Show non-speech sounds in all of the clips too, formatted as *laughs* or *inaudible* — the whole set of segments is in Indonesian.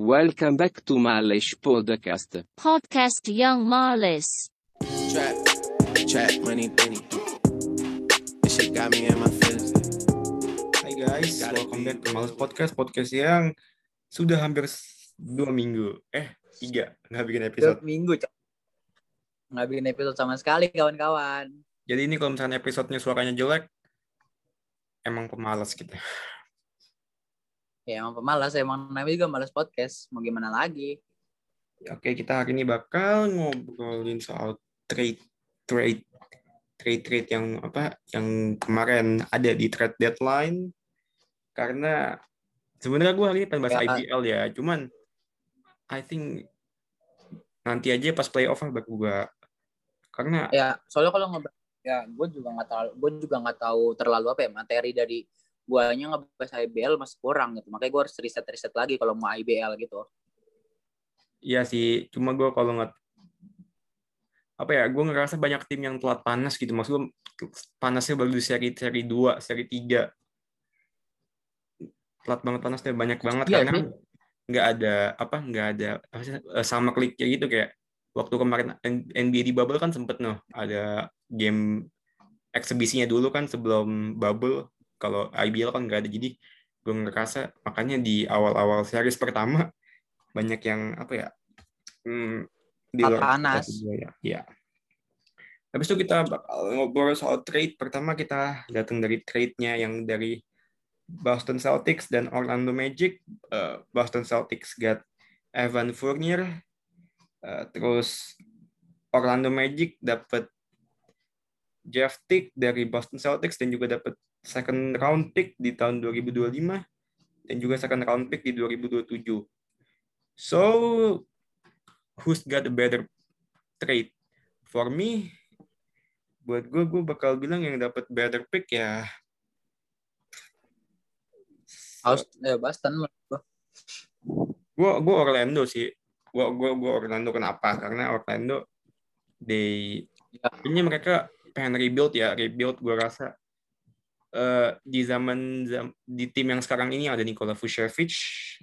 Welcome back to Malish Podcast. Podcast Young Marlis. Trap, trap, money, penny. This shit got me in my feelings. Hai guys, welcome back to Males Podcast, podcast yang sudah hampir dua minggu, eh tiga, nggak bikin Dua episode. minggu cok nggak bikin episode sama sekali kawan-kawan Jadi ini kalau misalnya episodenya suaranya jelek, emang pemalas kita. Ya emang pemalas emang namanya juga malas podcast mau gimana lagi Oke, kita hari ini bakal ngobrolin soal trade, trade, trade, trade yang apa, yang kemarin ada di trade deadline. Karena sebenarnya gue hari ini pengen bahas Ya. IPL ya, cuman I think nanti aja pas playoff lah baru gue karena ya soalnya kalau ngebahas ya gue juga nggak terlalu gue juga nggak tahu terlalu apa ya materi dari guanya ngebahas IBL masih kurang gitu. Makanya gue harus riset riset lagi kalau mau IBL gitu. Iya sih, cuma gue kalau nggak apa ya, gue ngerasa banyak tim yang telat panas gitu. Maksud gue panasnya baru di seri seri 2, seri 3. Telat banget panasnya banyak banget. Iya karena nggak ada apa nggak ada apa sih eh, sama kliknya gitu. Kayak waktu kemarin NBA di bubble kan sempet noh ada game eksebisinya dulu kan sebelum bubble kalau IBL kan nggak ada jadi gue ngerasa makanya di awal-awal series pertama banyak yang apa ya hmm, di luar Panas. ya. ya. Habis itu kita bakal ngobrol soal trade. Pertama kita datang dari trade-nya yang dari Boston Celtics dan Orlando Magic. Eh, Boston Celtics got Evan Fournier. Eh, terus Orlando Magic dapat Jeff Tick dari Boston Celtics dan juga dapat second round pick di tahun 2025 dan juga second round pick di 2027. So, who's got a better trade? For me, buat gue, gue bakal bilang yang dapat better pick ya. harus ya Boston. Gue, gue Orlando sih. Gue, gue, gue Orlando kenapa? Karena Orlando, they, Ya. kayaknya mereka pengen rebuild ya, rebuild. Gue rasa eh, di zaman zam- di tim yang sekarang ini ada Nikola Vucevic,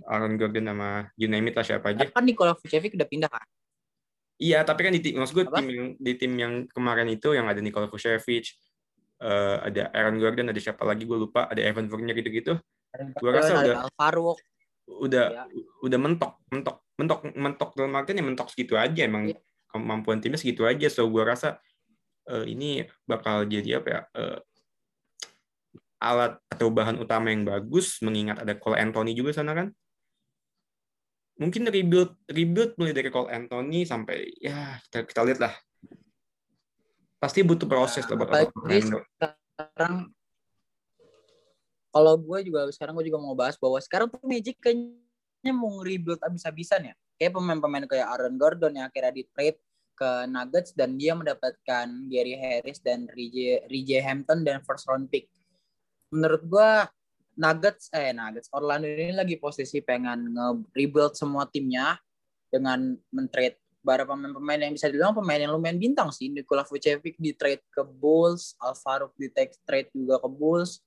Aaron Gordon sama you name it lah siapa aja. kan Nikola Vucevic udah pindah kan Iya, tapi kan di tim, maksud gue Apa? tim yang di tim yang kemarin itu yang ada Nikola Vucevic, eh, ada Aaron Gordon, ada siapa lagi gue lupa, ada Evan Fournier gitu-gitu, Gua rasa ada udah- Alvaro udah Ya. udah mentok, mentok, mentok, mentok dalam artian ya mentok segitu aja emang Iya. kemampuan timnya segitu aja. So gue rasa eh, ini bakal jadi apa ya eh, alat atau bahan utama yang bagus mengingat ada Cole Anthony juga sana kan. Mungkin rebuild rebuild mulai dari Cole Anthony sampai ya kita kita lihat lah. Pasti butuh proses lah buat Orlando. sekarang kalau gue juga sekarang gue juga mau bahas bahwa sekarang tuh Magic kayaknya mau rebuild abis-abisan ya kayak pemain-pemain kayak Aaron Gordon yang akhirnya di trade ke Nuggets dan dia mendapatkan Gary Harris dan RJ, RJ Hampton dan first round pick menurut gue Nuggets eh Nuggets Orlando ini lagi posisi pengen nge-rebuild semua timnya dengan men-trade beberapa pemain-pemain yang bisa dibilang pemain yang lumayan bintang sih. Nikola Vucevic di trade ke Bulls, Alvaro di trade juga ke Bulls.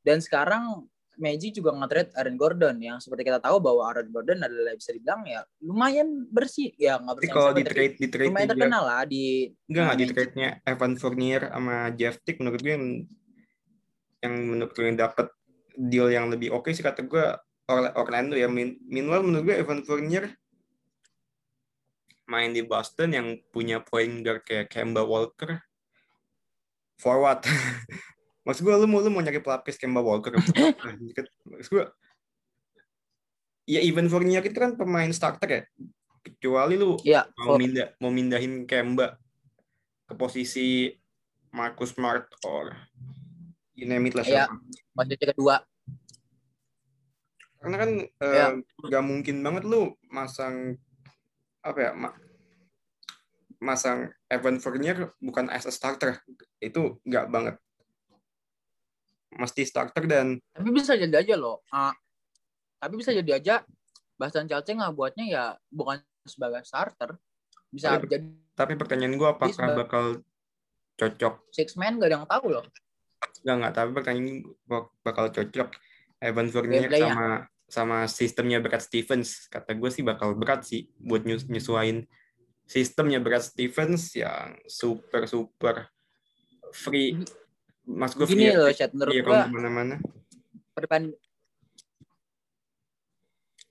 Dan sekarang Magic juga nge-trade Aaron Gordon yang seperti kita tahu bahwa Aaron Gordon adalah bisa dibilang ya lumayan bersih ya nggak bersih kalau di trade di trade lumayan terkenal lah di Enggak nggak di trade-nya Evan Fournier sama Jeff Tick menurut gue yang yang menurut gue yang dapat deal yang lebih oke sih kata gue Orla- Orlando ya. Meanwhile menurut gue Evan Fournier main di Boston yang punya point guard kayak Kemba Walker forward. *laughs* Maksud gue lu mau lu mau nyari pelapis Kemba Walker. *laughs* Maksud gue ya even Fournier itu kan pemain starter ya. Kecuali lu Iya, mau mindah mau mindahin Kemba ke posisi Marcus Smart or you name it lah siapa. posisi kedua. Karena kan eh, Iya. nggak mungkin banget lu masang apa ya ma- masang Evan Fournier bukan as a starter itu nggak banget mesti starter dan Tapi bisa jadi aja loh. Ah, tapi bisa jadi aja Bastian Chelsea nggak buatnya ya bukan sebagai starter. Bisa Tapi- jadi tapi pertanyaan gue apakah bakal cocok six man gak ada yang tahu loh. Nggak nggak tapi pertanyaan gua bakal cocok Evan Fournier Gameplaynya. sama sama sistemnya Brad Stevens. Kata gue sih bakal berat sih buat nyus- nyesuain sistemnya Brad Stevens yang super super free. Mas gue Gini free, loh, Chat. Menurut free gua, ke mana-mana. perban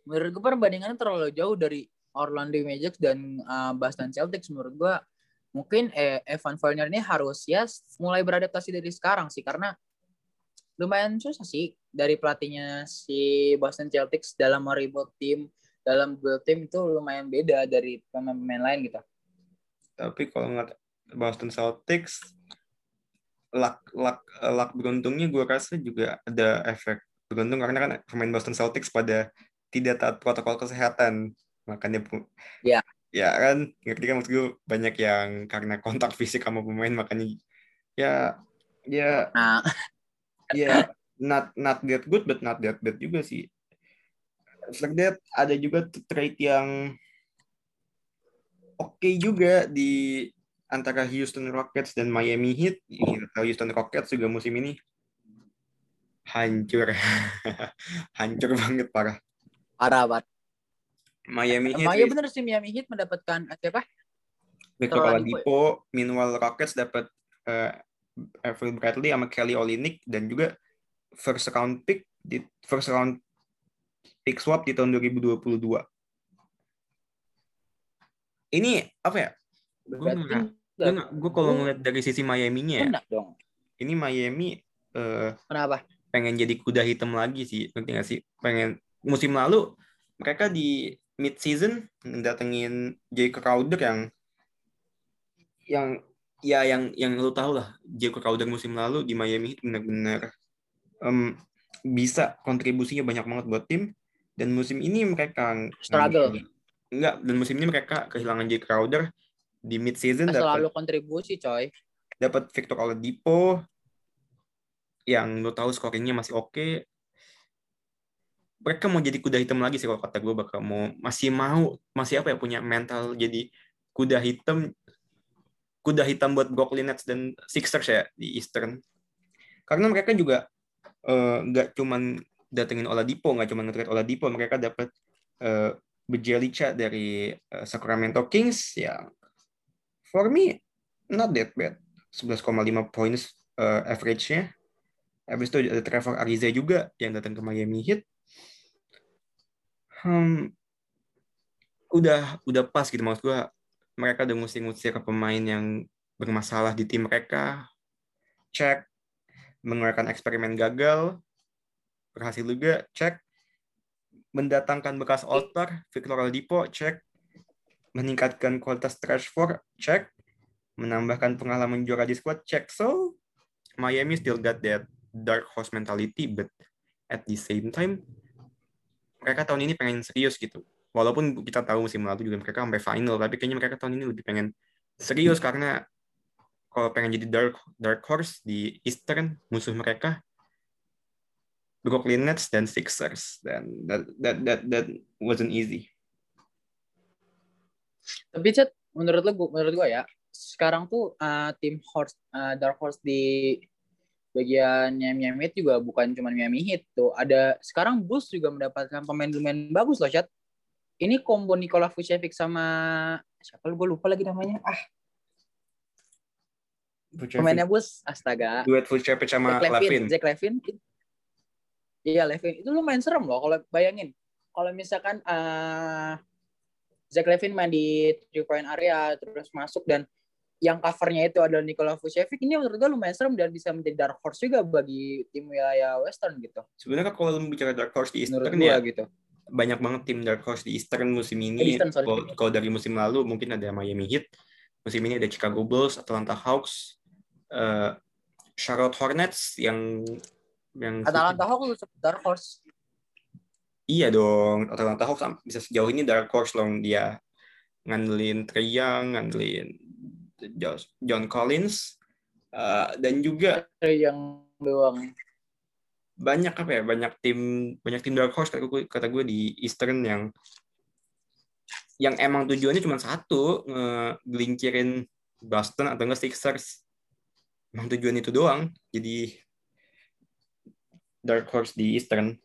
menurut gue perbandingannya terlalu jauh dari Orlando Magic dan uh, Boston Celtics menurut gue mungkin eh, Evan Fournier ini harus ya mulai beradaptasi dari sekarang sih karena lumayan susah sih dari pelatihnya si Boston Celtics dalam merebuild tim dalam build tim itu lumayan beda dari pemain-pemain lain gitu. Tapi kalau ngeliat Boston Celtics, luck, luck, luck beruntungnya gue rasa juga ada efek beruntung karena kan pemain Boston Celtics pada tidak taat protokol kesehatan. Makanya Ya. Ya kan, ngerti kan maksud gue banyak yang karena kontak fisik sama pemain makanya ya ya Nah, ya not not that good but not that bad juga sih. Like that ada juga trade yang oke juga di antara Houston Rockets dan Miami Heat. Tahu Houston Rockets juga musim ini hancur, *laughs* hancur banget parah. parah banget. Miami Heat, iya bener sih Miami Heat mendapatkan eh, siapa? Victor Victor Oladipo, meanwhile Rockets dapat eh, Avery Bradley sama Kelly Olynyk dan juga first round pick di first round pick swap di tahun 2022. Ini apa ya? Gue gue kalau ngeliat dari sisi Miami-nya ya, dong. ini Miami eh, Kenapa? pengen jadi kuda hitam lagi sih, ngerti nggak sih? Pengen musim lalu mereka di mid season datengin Jay Crowder yang yang ya yang yang lu tahu lah Jay Crowder musim lalu di Miami Heat benar-benar em, bisa kontribusinya banyak banget buat tim dan musim ini mereka Struggle. enggak dan musim ini mereka kehilangan Jay Crowder di mid season dapat Selalu kontribusi coy. dapat Victor Oladipo yang lo tahu scoringnya masih oke. Mereka mau jadi kuda hitam lagi sih kalau kata gue bakal mau masih mau masih apa ya punya mental jadi kuda hitam kuda hitam buat Brooklyn Nets dan Sixers ya di Eastern. Karena mereka juga eh, nggak cuman datengin Oladipo, nggak cuman nge-trade Oladipo, mereka dapat uh, Bjelica dari eh, Sacramento Kings yang for me not that bad. 11,5 points eh, average-nya. Habis itu ada Trevor Ariza juga yang datang ke Miami Heat. Hmm, udah udah pas gitu. Maksud gua mereka udah ngusir-ngusir ke pemain yang bermasalah di tim mereka. Cek. Mengeluarkan eksperimen gagal. Berhasil juga. Cek. Mendatangkan bekas All-Star Victor Oladipo. Cek. Meningkatkan kualitas trash for cek. Menambahkan pengalaman juara di squad. Cek. So Miami still got that dark horse mentality but at the same time mereka tahun ini pengen serius gitu. Walaupun kita tahu musim lalu juga mereka sampai final tapi kayaknya mereka tahun ini lebih pengen serius karena kalau pengen jadi dark dark horse di Eastern musuh mereka Brooklyn Nets dan Sixers. Dan that that that that wasn't easy. Tapi Chat, menurut lo, menurut gua ya, sekarang tuh uh, tim horse, uh, dark horse di bagian Miami Heat juga bukan cuma Miami Heat tuh. Ada sekarang Bulls juga mendapatkan pemain-pemain bagus loh, Chat. Ini combo Nikola Vucevic sama siapa lu gue lupa lagi namanya. Ah, pemainnya Bulls, astaga. duet Vucevic sama Zach Levine, Lavin Zach Levine. Iya, Levine. Itu lumayan serem loh kalau bayangin. Kalau misalkan uh, Zach Levine main di three point area terus masuk dan yang covernya itu adalah Nikola Vucevic ini menurut gue lumayan serem dan bisa menjadi dark horse juga bagi tim wilayah Western gitu. sebenarnya kalau lu bicara dark horse di Eastern ya gitu. banyak banget tim dark horse di Eastern musim Eh, ini. Eastern, sorry. Kalau kalau dari musim lalu mungkin ada Miami Heat, musim ini ada Chicago Bulls, Atlanta Hawks, eh, Charlotte Hornets yang yang Atalanta Hawks dark horse. iya dong Atlanta Hawks bisa sejauh ini dark horse loh dia ngandelin Young, ngandelin John Collins, eh, dan juga yang doang. banyak apa ya banyak tim banyak tim dark horse kata gue, kata gue di Eastern yang yang emang tujuannya cuma satu ngelincirin Boston atau enggak Sixers. Emang tujuan itu doang jadi dark horse di Eastern.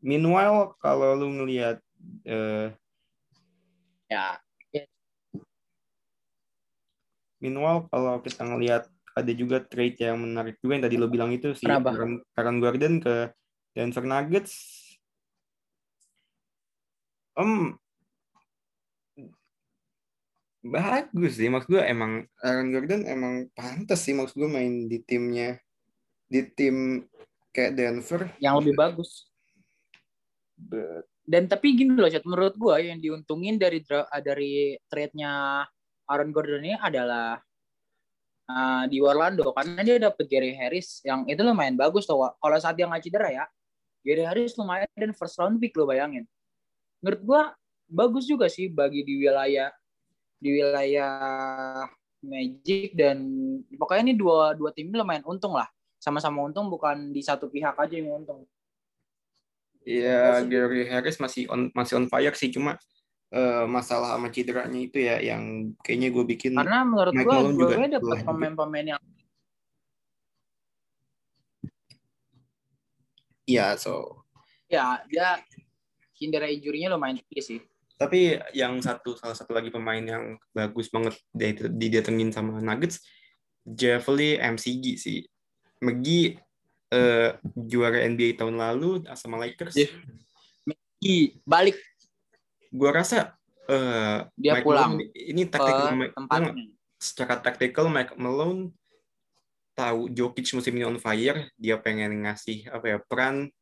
Meanwhile, kalau lu ngelihat eh, Ya, meanwhile kalau kita ngelihat ada juga trade yang menarik juga yang tadi lo bilang itu si? Aaron, Aaron Gordon ke Denver Nuggets. Em bagus sih maksud gue emang Aaron Gordon emang pantas sih maksud gue main di timnya di tim kayak Denver. yang lebih bagus. But, Dan tapi gini loh, Chat, menurut gua yang diuntungin dari dari trade-nya Aaron Gordon ini adalah ah, di Orlando karena dia dapet Gary Harris yang itu lumayan bagus tuh. Kalau saat dia nggak cedera ya, Gary Harris lumayan dan first round pick lo bayangin. Menurut gua bagus juga sih bagi di wilayah di wilayah Magic dan pokoknya ini dua dua tim lumayan untung lah. Sama-sama untung bukan di satu pihak aja yang untung. ya Gary Harris masih on masih on fire sih cuma eh, masalah sama cederanya itu ya yang kayaknya gue bikin Karena menurut juga gue dapet lelah juga. pemain-pemain yang ya so ya dia hindari injurinya lumayan tinggi sih. Tapi yang satu salah satu lagi pemain yang bagus banget dia didatengin sama Nuggets, Javeli MCG sih. McGee eh, juara NBA tahun lalu sama Lakers. Ih, balik Gua rasa eh, Dia Mike pulang Malone ini taktikal Mike- tempatnya. secara taktikal Mike Malone tahu Jokic musim ini on fire, dia pengen ngasih apa ya peran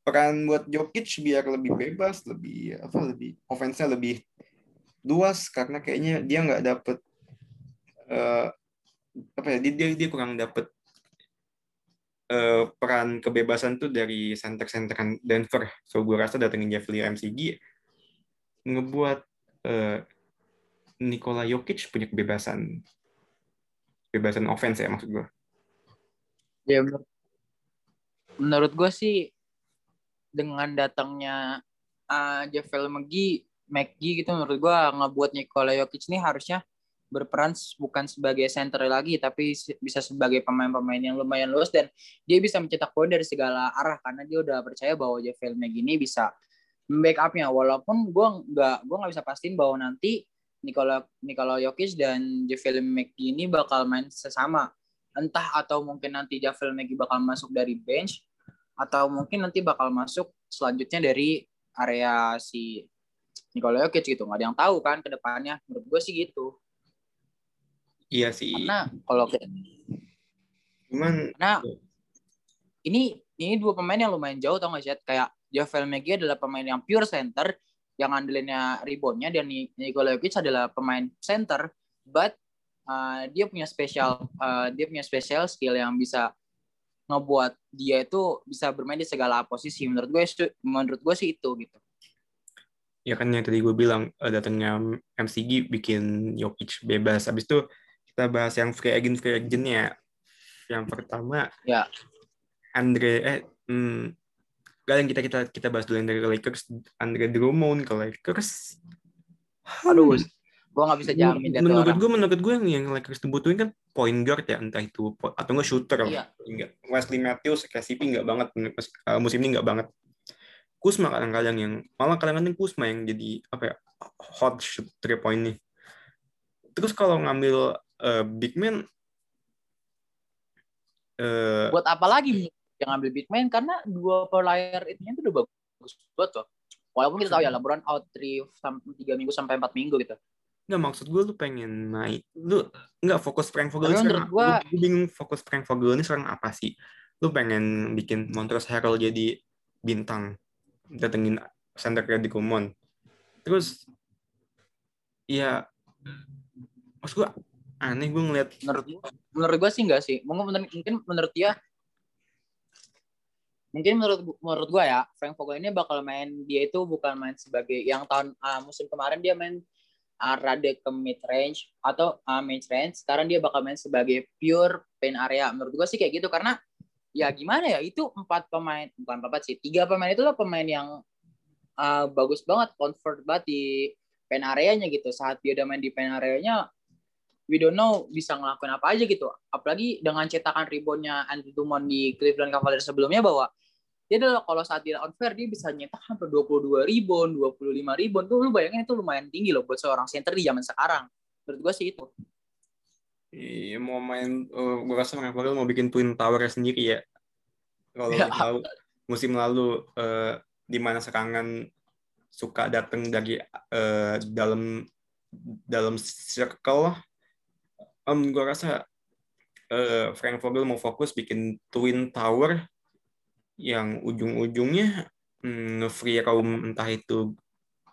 peran buat Jokic biar lebih bebas, lebih apa lebih offense-nya lebih luas karena kayaknya dia nggak dapet eh, apa ya dia dia, kurang dapet eh, peran kebebasan tuh dari center-centeran Denver. So gue rasa datengin Javeli MCG ngebuat eh, Nikola Jokic punya kebebasan kebebasan offense ya maksud gue. Ya menurut, menurut gue sih dengan datangnya uh, Javel McGee, McGee gitu menurut gue ngebuat Nikola Jokic ini harusnya berperan bukan sebagai center lagi tapi bisa sebagai pemain-pemain yang lumayan luas dan dia bisa mencetak poin dari segala arah karena dia udah percaya bahwa Javel McGee ini bisa backupnya. Walaupun gue nggak gue nggak bisa pastiin bahwa nanti Nikola Nikola Jokic dan Javel McGee ini bakal main sesama. Entah atau mungkin nanti Javel McGee bakal masuk dari bench atau mungkin nanti bakal masuk selanjutnya dari area si Nikola Jokic gitu. Nggak ada yang tahu kan ke depannya. Menurut gue sih gitu. Iya sih. karena kalau Cuman Nah, ini ini dua pemain yang lumayan jauh tau gak sih? Kayak Javel McGee adalah pemain yang pure center, yang andalinnya reboundnya, dan Ni- Nikola Jokic adalah pemain center, but uh, dia punya spesial uh, dia punya spesial skill yang bisa ngebuat dia itu bisa bermain di segala posisi. Menurut gue, menurut gue sih itu gitu. ya kan yang tadi gue bilang eh, datangnya MCG bikin Jokic bebas. Habis itu kita bahas yang free agent free agentnya. Yang pertama Ya. Andre eh hmm, gak yang kita kita kita bahas dulu yang dari Lakers Andre Drummond ke Lakers. Aduh, gue nggak bisa jamin dari menurut gue menurut gue yang, Lakers butuhin kan point guard ya entah itu atau enggak shooter. Iya. enggak Wesley Matthews KCP enggak banget uh, musim ini enggak banget. Kusma kadang-kadang yang malah kadang-kadang Kusma yang jadi apa ya hot shoot three point nih. Terus kalau ngambil uh, big man uh, Buat apa lagi yang ambil big man? Karena dua player itu itu udah bagus banget loh. Walaupun kita tahu ya LeBron out 3 sampai 3 minggu sampai 4 minggu gitu. Nggak maksud gue lu pengen naik lu nggak fokus Frank Vogel ini sekarang gua- gue bingung fokus Frank Vogel ini sekarang apa sih lu pengen bikin Montrezl Harrell jadi bintang datengin center di Kumon terus ya maksud gue aneh gue ngeliat menurut gua, menurut gua sih enggak sih mungkin menurut, mungkin menurut dia mungkin menurut menurut gua ya Frank Vogel ini bakal main dia itu bukan main sebagai yang tahun ah, musim kemarin dia main ah, rada ke mid range atau ah, mid range sekarang dia bakal main sebagai pure paint area. Menurut gua sih kayak gitu karena ya gimana ya itu empat pemain bukan empat sih tiga pemain itu lah pemain yang ah, bagus banget convert banget di paint areanya gitu. Saat dia udah main di paint areanya we don't know bisa ngelakuin apa aja gitu. Apalagi dengan cetakan reboundnya Andrew Drummond di Cleveland Cavaliers sebelumnya bahwa dia adalah kalau saat dia on fair dia bisa nyetak hampir 22 rebound, 25 rebound tuh lu bayangin itu lumayan tinggi loh buat seorang center di zaman sekarang. Menurut gue sih itu. Iya mau main, uh, gue rasa Vogel mau bikin Twin Tower sendiri ya. Kalau Ya. tahu musim lalu eh, di mana serangan suka datang dari eh, dalam dalam circle, um, gue rasa eh, Frank Vogel mau fokus bikin Twin Tower yang ujung-ujungnya mm, nge-free roam entah itu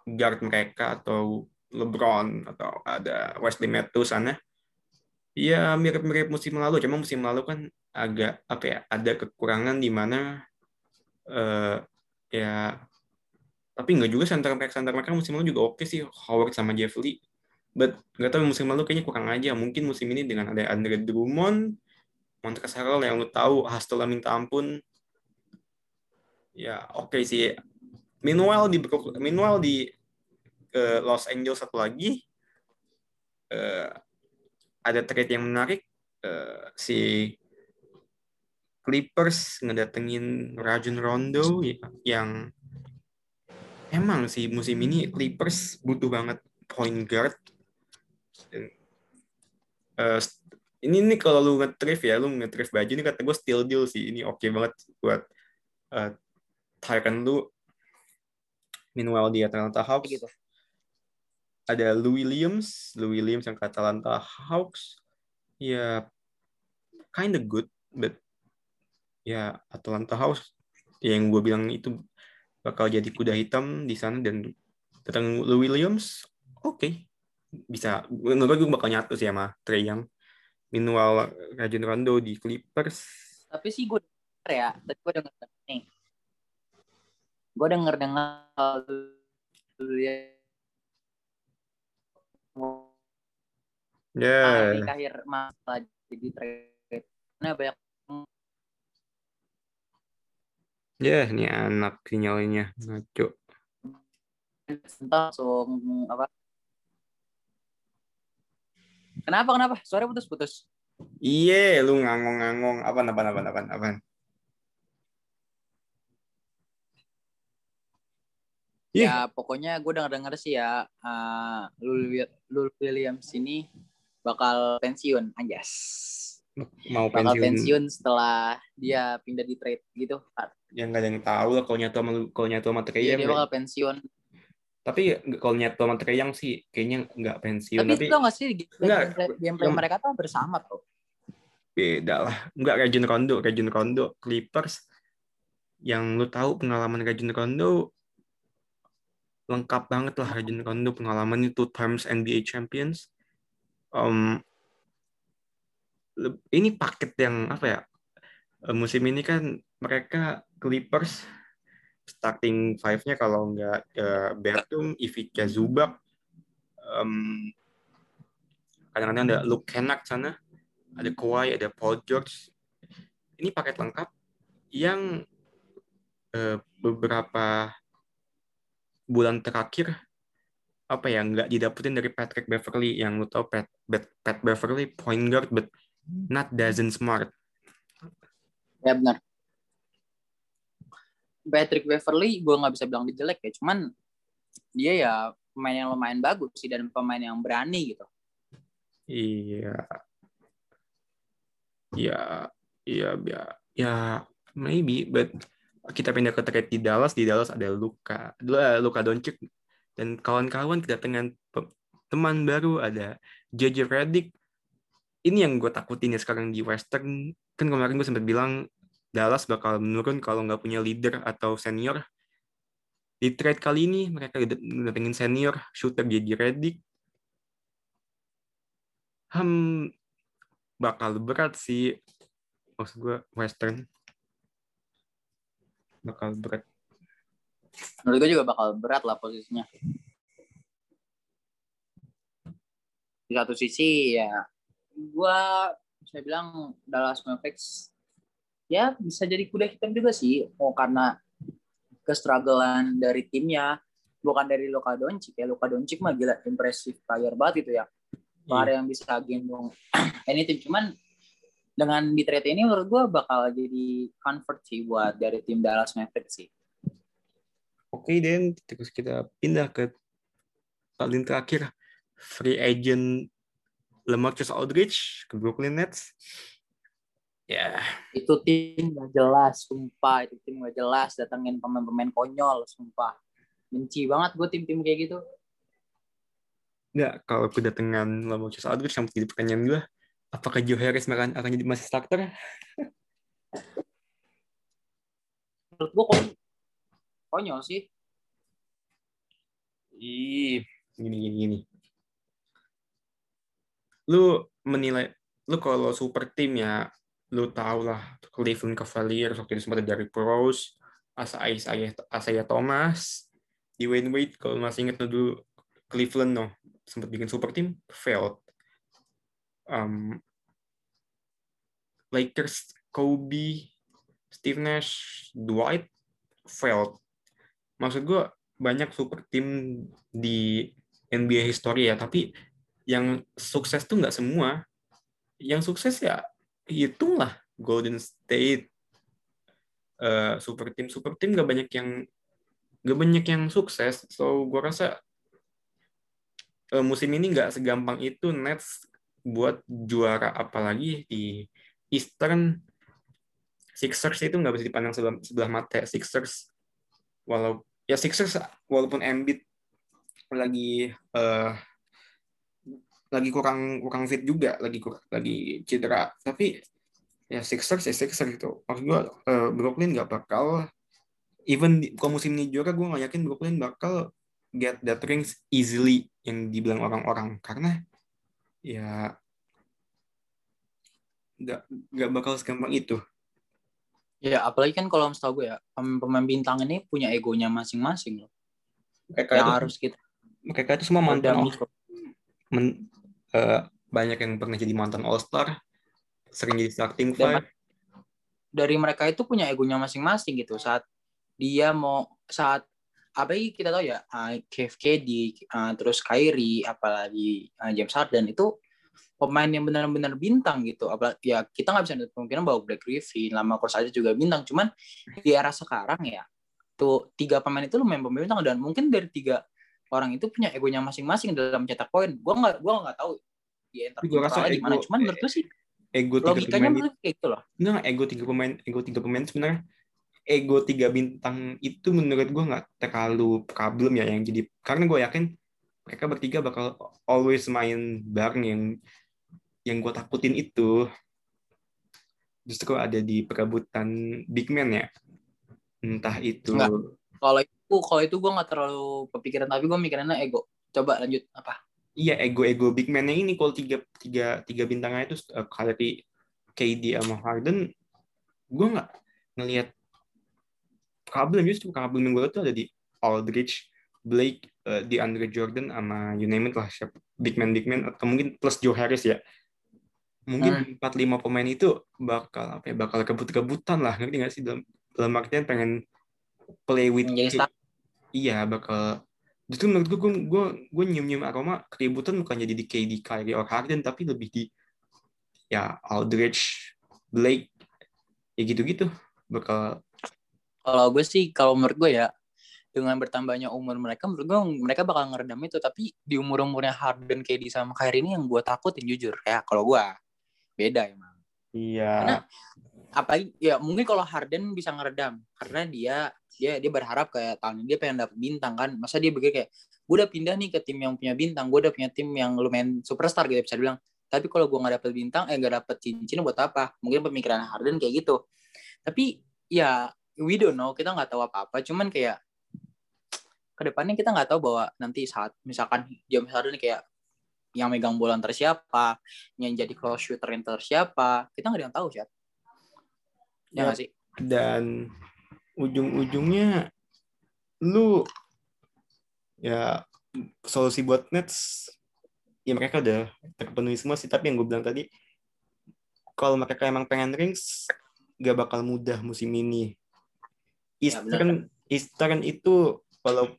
guard mereka atau LeBron atau ada Wesley Matthews sana. Ya mirip-mirip musim lalu, cuma musim lalu kan agak apa ya ada kekurangan di mana eh ya tapi nggak juga center back center mereka musim lalu juga oke sih Howard sama Jeff. But nggak tahu musim lalu kayaknya kurang aja. Mungkin musim ini dengan ada Andre Drummond, Montrezl Harrell yang lu tahu hustle minta ampun. Ya oke sih. Meanwhile di meanwhile di eh, Los Angeles satu lagi eh, ada trade yang menarik eh, si Clippers ngedatengin Rajon Rondo ya- yang emang sih musim ini Clippers butuh banget point guard. Eh, ini nih kalau lu nge-thrift ya, lu nge-thrift baju ini kata gue steal deal sih. Ini oke banget buat uh, Tyron lu. Meanwhile di Atlanta Hawks Gitu. ada Lou Williams, Lou Williams yang ke Atlanta Hawks. Ya kind of good, but ya Atlanta Hawks yang gue bilang itu bakal jadi kuda hitam di sana dan datang Lou Williams, oke bisa menurut gue bakal nyatu sih sama Trey Young. Meanwhile Rajon Rondo di Clippers, Tapi sih gue denger ya, tadi gue denger nih. Gue denger dengar ya ya di akhir masa jadi trade. Karena banyak ya ini anak sinyalnya ngaco. langsung apa? Kenapa kenapa? Suara putus-putus. Iya, lu ngangong-ngangong. Apaan, apaan, apaan, apaan. Ih. Ya pokoknya gue denger-denger sih ya uh, Lul, Lul Williams ini bakal pensiun anjas. Mau Bakal pensiun. pensiun setelah dia pindah di trade gitu. Yang nggak ada yang tahu lah kalau nyatu sama, kalau nyatu sama Trey Iya, dia bakal pensiun. Tapi kalau nyatu sama Trey Young sih kayaknya nggak pensiun. Tapi, Tapi, itu nggak sih Enggak. gameplay, Yang- mereka tuh bersama tuh. beda lah. Nggak Rajon Rondo. Rajon Rondo Clippers. Yang lu tahu pengalaman Rajon Rondo lengkap banget lah Rajon Rondo pengalaman itu times NBA champions. Um, ini paket yang apa ya? eh, Musim ini kan mereka Clippers starting five-nya kalau nggak eh, Bertum, Ivica Zubac, em, kadang-kadang ada Luke Kennard sana, ada Kawhi, ada Paul George. Ini paket lengkap yang eh, beberapa bulan terakhir apa ya nggak didapetin dari Patrick Beverly yang lu tau Pat, Pat, Pat Beverly point guard but not doesn't smart. Ya benar. Patrick Beverly gue nggak bisa bilang dia jelek ya, cuman dia ya pemain yang lumayan bagus sih dan pemain yang berani gitu. Iya. Ya, iya, ya, ya, maybe, but kita pindah ke trade di Dallas, di Dallas ada Luka, Luka Doncic dan kawan-kawan kedatangan pe- teman baru ada JJ Redick. Ini yang gue takutin ya sekarang di Western. Kan kemarin gue sempat bilang Dallas bakal menurun kalau nggak punya leader atau senior. Di trade kali ini mereka datengin senior shooter JJ Redick. Hmm, bakal berat sih. Maksud gue Western bakal berat. Menurut gue juga bakal berat lah posisinya. Di satu sisi ya gue bisa bilang Dallas Mavericks ya bisa jadi kuda hitam juga sih. Mau karena kestrugglean dari timnya bukan dari Luka Doncic ya. Luka Doncic mah gila impresif player banget itu ya. Player yang bisa gendong *clears throat* anything cuman dengan di trade ini menurut gue bakal jadi convert sih buat dari tim Dallas Mavericks sih. Oke, dan terus kita pindah ke paling terakhir free agent LaMarcus Aldridge ke Brooklyn Nets. Ya, Itu tim gak jelas, sumpah. Itu tim gak jelas datengin pemain-pemain konyol, sumpah. Benci banget gue tim-tim kayak gitu. nggak kalau kedatangan LaMarcus Aldridge yang jadi pertanyaan gue, apakah Joe Harris akan akan jadi masih starter? Menurut gue konyol, konyol sih. Ih, gini gini gini. Lu menilai, lu kalau super tim ya, lu tau lah Cleveland Cavaliers waktu itu sempat Derrick Rose, Asaya Asaya Thomas, Dwayne Wade kalau masih ingat tuh dulu Cleveland no sempat bikin super tim failed. Um, Lakers Kobe, Steve Nash, Dwight failed. Maksud gue banyak super tim di NBA history ya, tapi yang sukses tuh nggak semua. Yang sukses ya hitunglah Golden State, uh, super tim super tim nggak banyak yang nggak banyak yang sukses. So gue rasa uh, musim ini nggak segampang itu Nets buat juara. Apalagi di Eastern Sixers itu nggak bisa dipandang sebelah, sebelah mata. Sixers walau ya Sixers walaupun Embiid lagi uh, lagi kurang kurang fit juga lagi lagi cedera. Tapi ya Sixers ya Sixers itu maksud gue uh, Brooklyn nggak bakal even di, kalau musim ini juara gue nggak yakin Brooklyn bakal get that rings easily yang dibilang orang-orang. Karena ya nggak nggak bakal segampang itu. Ya, apalagi kan kalau setahu gue ya, pemain bintang ini punya egonya masing-masing loh. mereka Yang itu harus kita mereka itu semua mantan men- eh, banyak yang pernah jadi mantan All Star sering jadi starting Dan five dari mereka itu punya egonya masing-masing gitu. Saat dia mau saat apa yang kita tahu ya, uh, KFK di uh, terus Kyrie, apalagi uh, James Harden itu pemain yang benar-benar bintang gitu. Apalagi ya kita nggak bisa kemungkinan bahwa Black Griffin, lama Cross aja juga bintang. Cuman di era sekarang ya, tuh tiga pemain itu lumayan pemain bintang dan mungkin dari tiga orang itu punya egonya masing-masing dalam mencetak poin. Gua nggak gua nggak tahu di Tapi gua rasa gimana. Cuman menurut gue sih ego tiga logikanya pemain menurut kayak gitu loh. nggak ego tiga pemain ego tiga pemain sebenarnya ego tiga bintang itu menurut gue nggak terlalu problem ya yang jadi karena gue yakin mereka bertiga bakal always main bareng yang yang gue takutin itu justru ada di perebutan big man ya entah itu. Kalau itu kalau itu gue nggak terlalu kepikiran tapi gue mikirinnya ego. Coba lanjut apa? iya ego-ego big man yang ini kalau tiga tiga tiga bintangnya itu uh, Kyrie, KD sama Harden, gue nggak ngelihat problem justru problem gue tuh ada di Aldridge, Blake, uh, di Andre Jordan sama you name it lah siapa big man big man atau mungkin plus Joe Harris ya mungkin empat lima pemain itu bakal apa ya bakal kebut-kebutan lah ngerti nggak sih dalam dalam artian pengen play with start iya bakal justru menurut gue gue gue nyium nyium aroma keributan bukan jadi di KD Kyrie or Harden tapi lebih di ya Aldridge Blake ya gitu gitu bakal kalau gue sih kalau menurut gue ya dengan bertambahnya umur mereka menurut gue mereka bakal ngeredam itu. Tapi di umur umurnya Harden KD sama Kyrie ini yang gue takutin jujur. Ya kalau gue beda emang iya. Karena- apalagi ya mungkin kalau Harden bisa ngeredam karena dia dia dia berharap kayak tahun ini dia pengen dapet bintang kan. Masa dia pikir kayak gue udah pindah nih ke tim yang punya bintang gue udah punya tim yang lumayan superstar gitu bisa bilang tapi kalau gue nggak dapet bintang eh nggak dapet cincin buat apa? Mungkin pemikiran Harden kayak gitu. Tapi ya we don't know kita nggak tahu apa apa cuman kayak ke depannya kita nggak tahu bahwa nanti saat misalkan James Harden kayak yang megang bola ntar siapa yang jadi close shooter ntar siapa kita nggak ada yang tahu siapa ya Ya. nggak sih? Dan ujung-ujungnya lu ya solusi buat Nets ya mereka udah terpenuhi semua sih tapi yang gue bilang tadi kalau mereka emang pengen rings gak bakal mudah musim ini. Ya, Eastern Eastern itu walau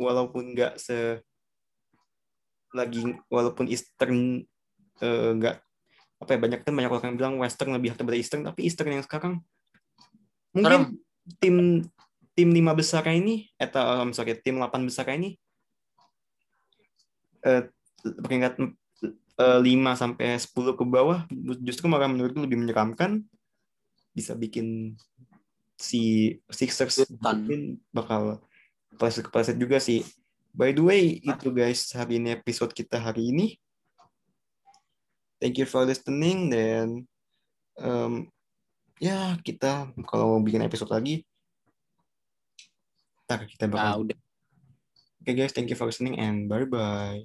walaupun nggak se lagi walaupun Eastern eh, nggak apa ya banyak kan banyak orang yang bilang Western lebih daripada Eastern tapi Eastern yang sekarang Serem. mungkin tim tim lima besar ini atau um, sorry tim 8 besar ini eh peringkat eh, 5 sampai 10 ke bawah justru malah menurutku lebih menyeramkan bisa bikin si Sixers mungkin bakal kepleset-kepleset juga sih. By the way, itu guys hari ini episode kita hari ini. Thank you for listening dan um, ya kita kalau mau bikin episode lagi ntar kita Nah, bakal udah. Oke guys, thank you for listening and bye bye.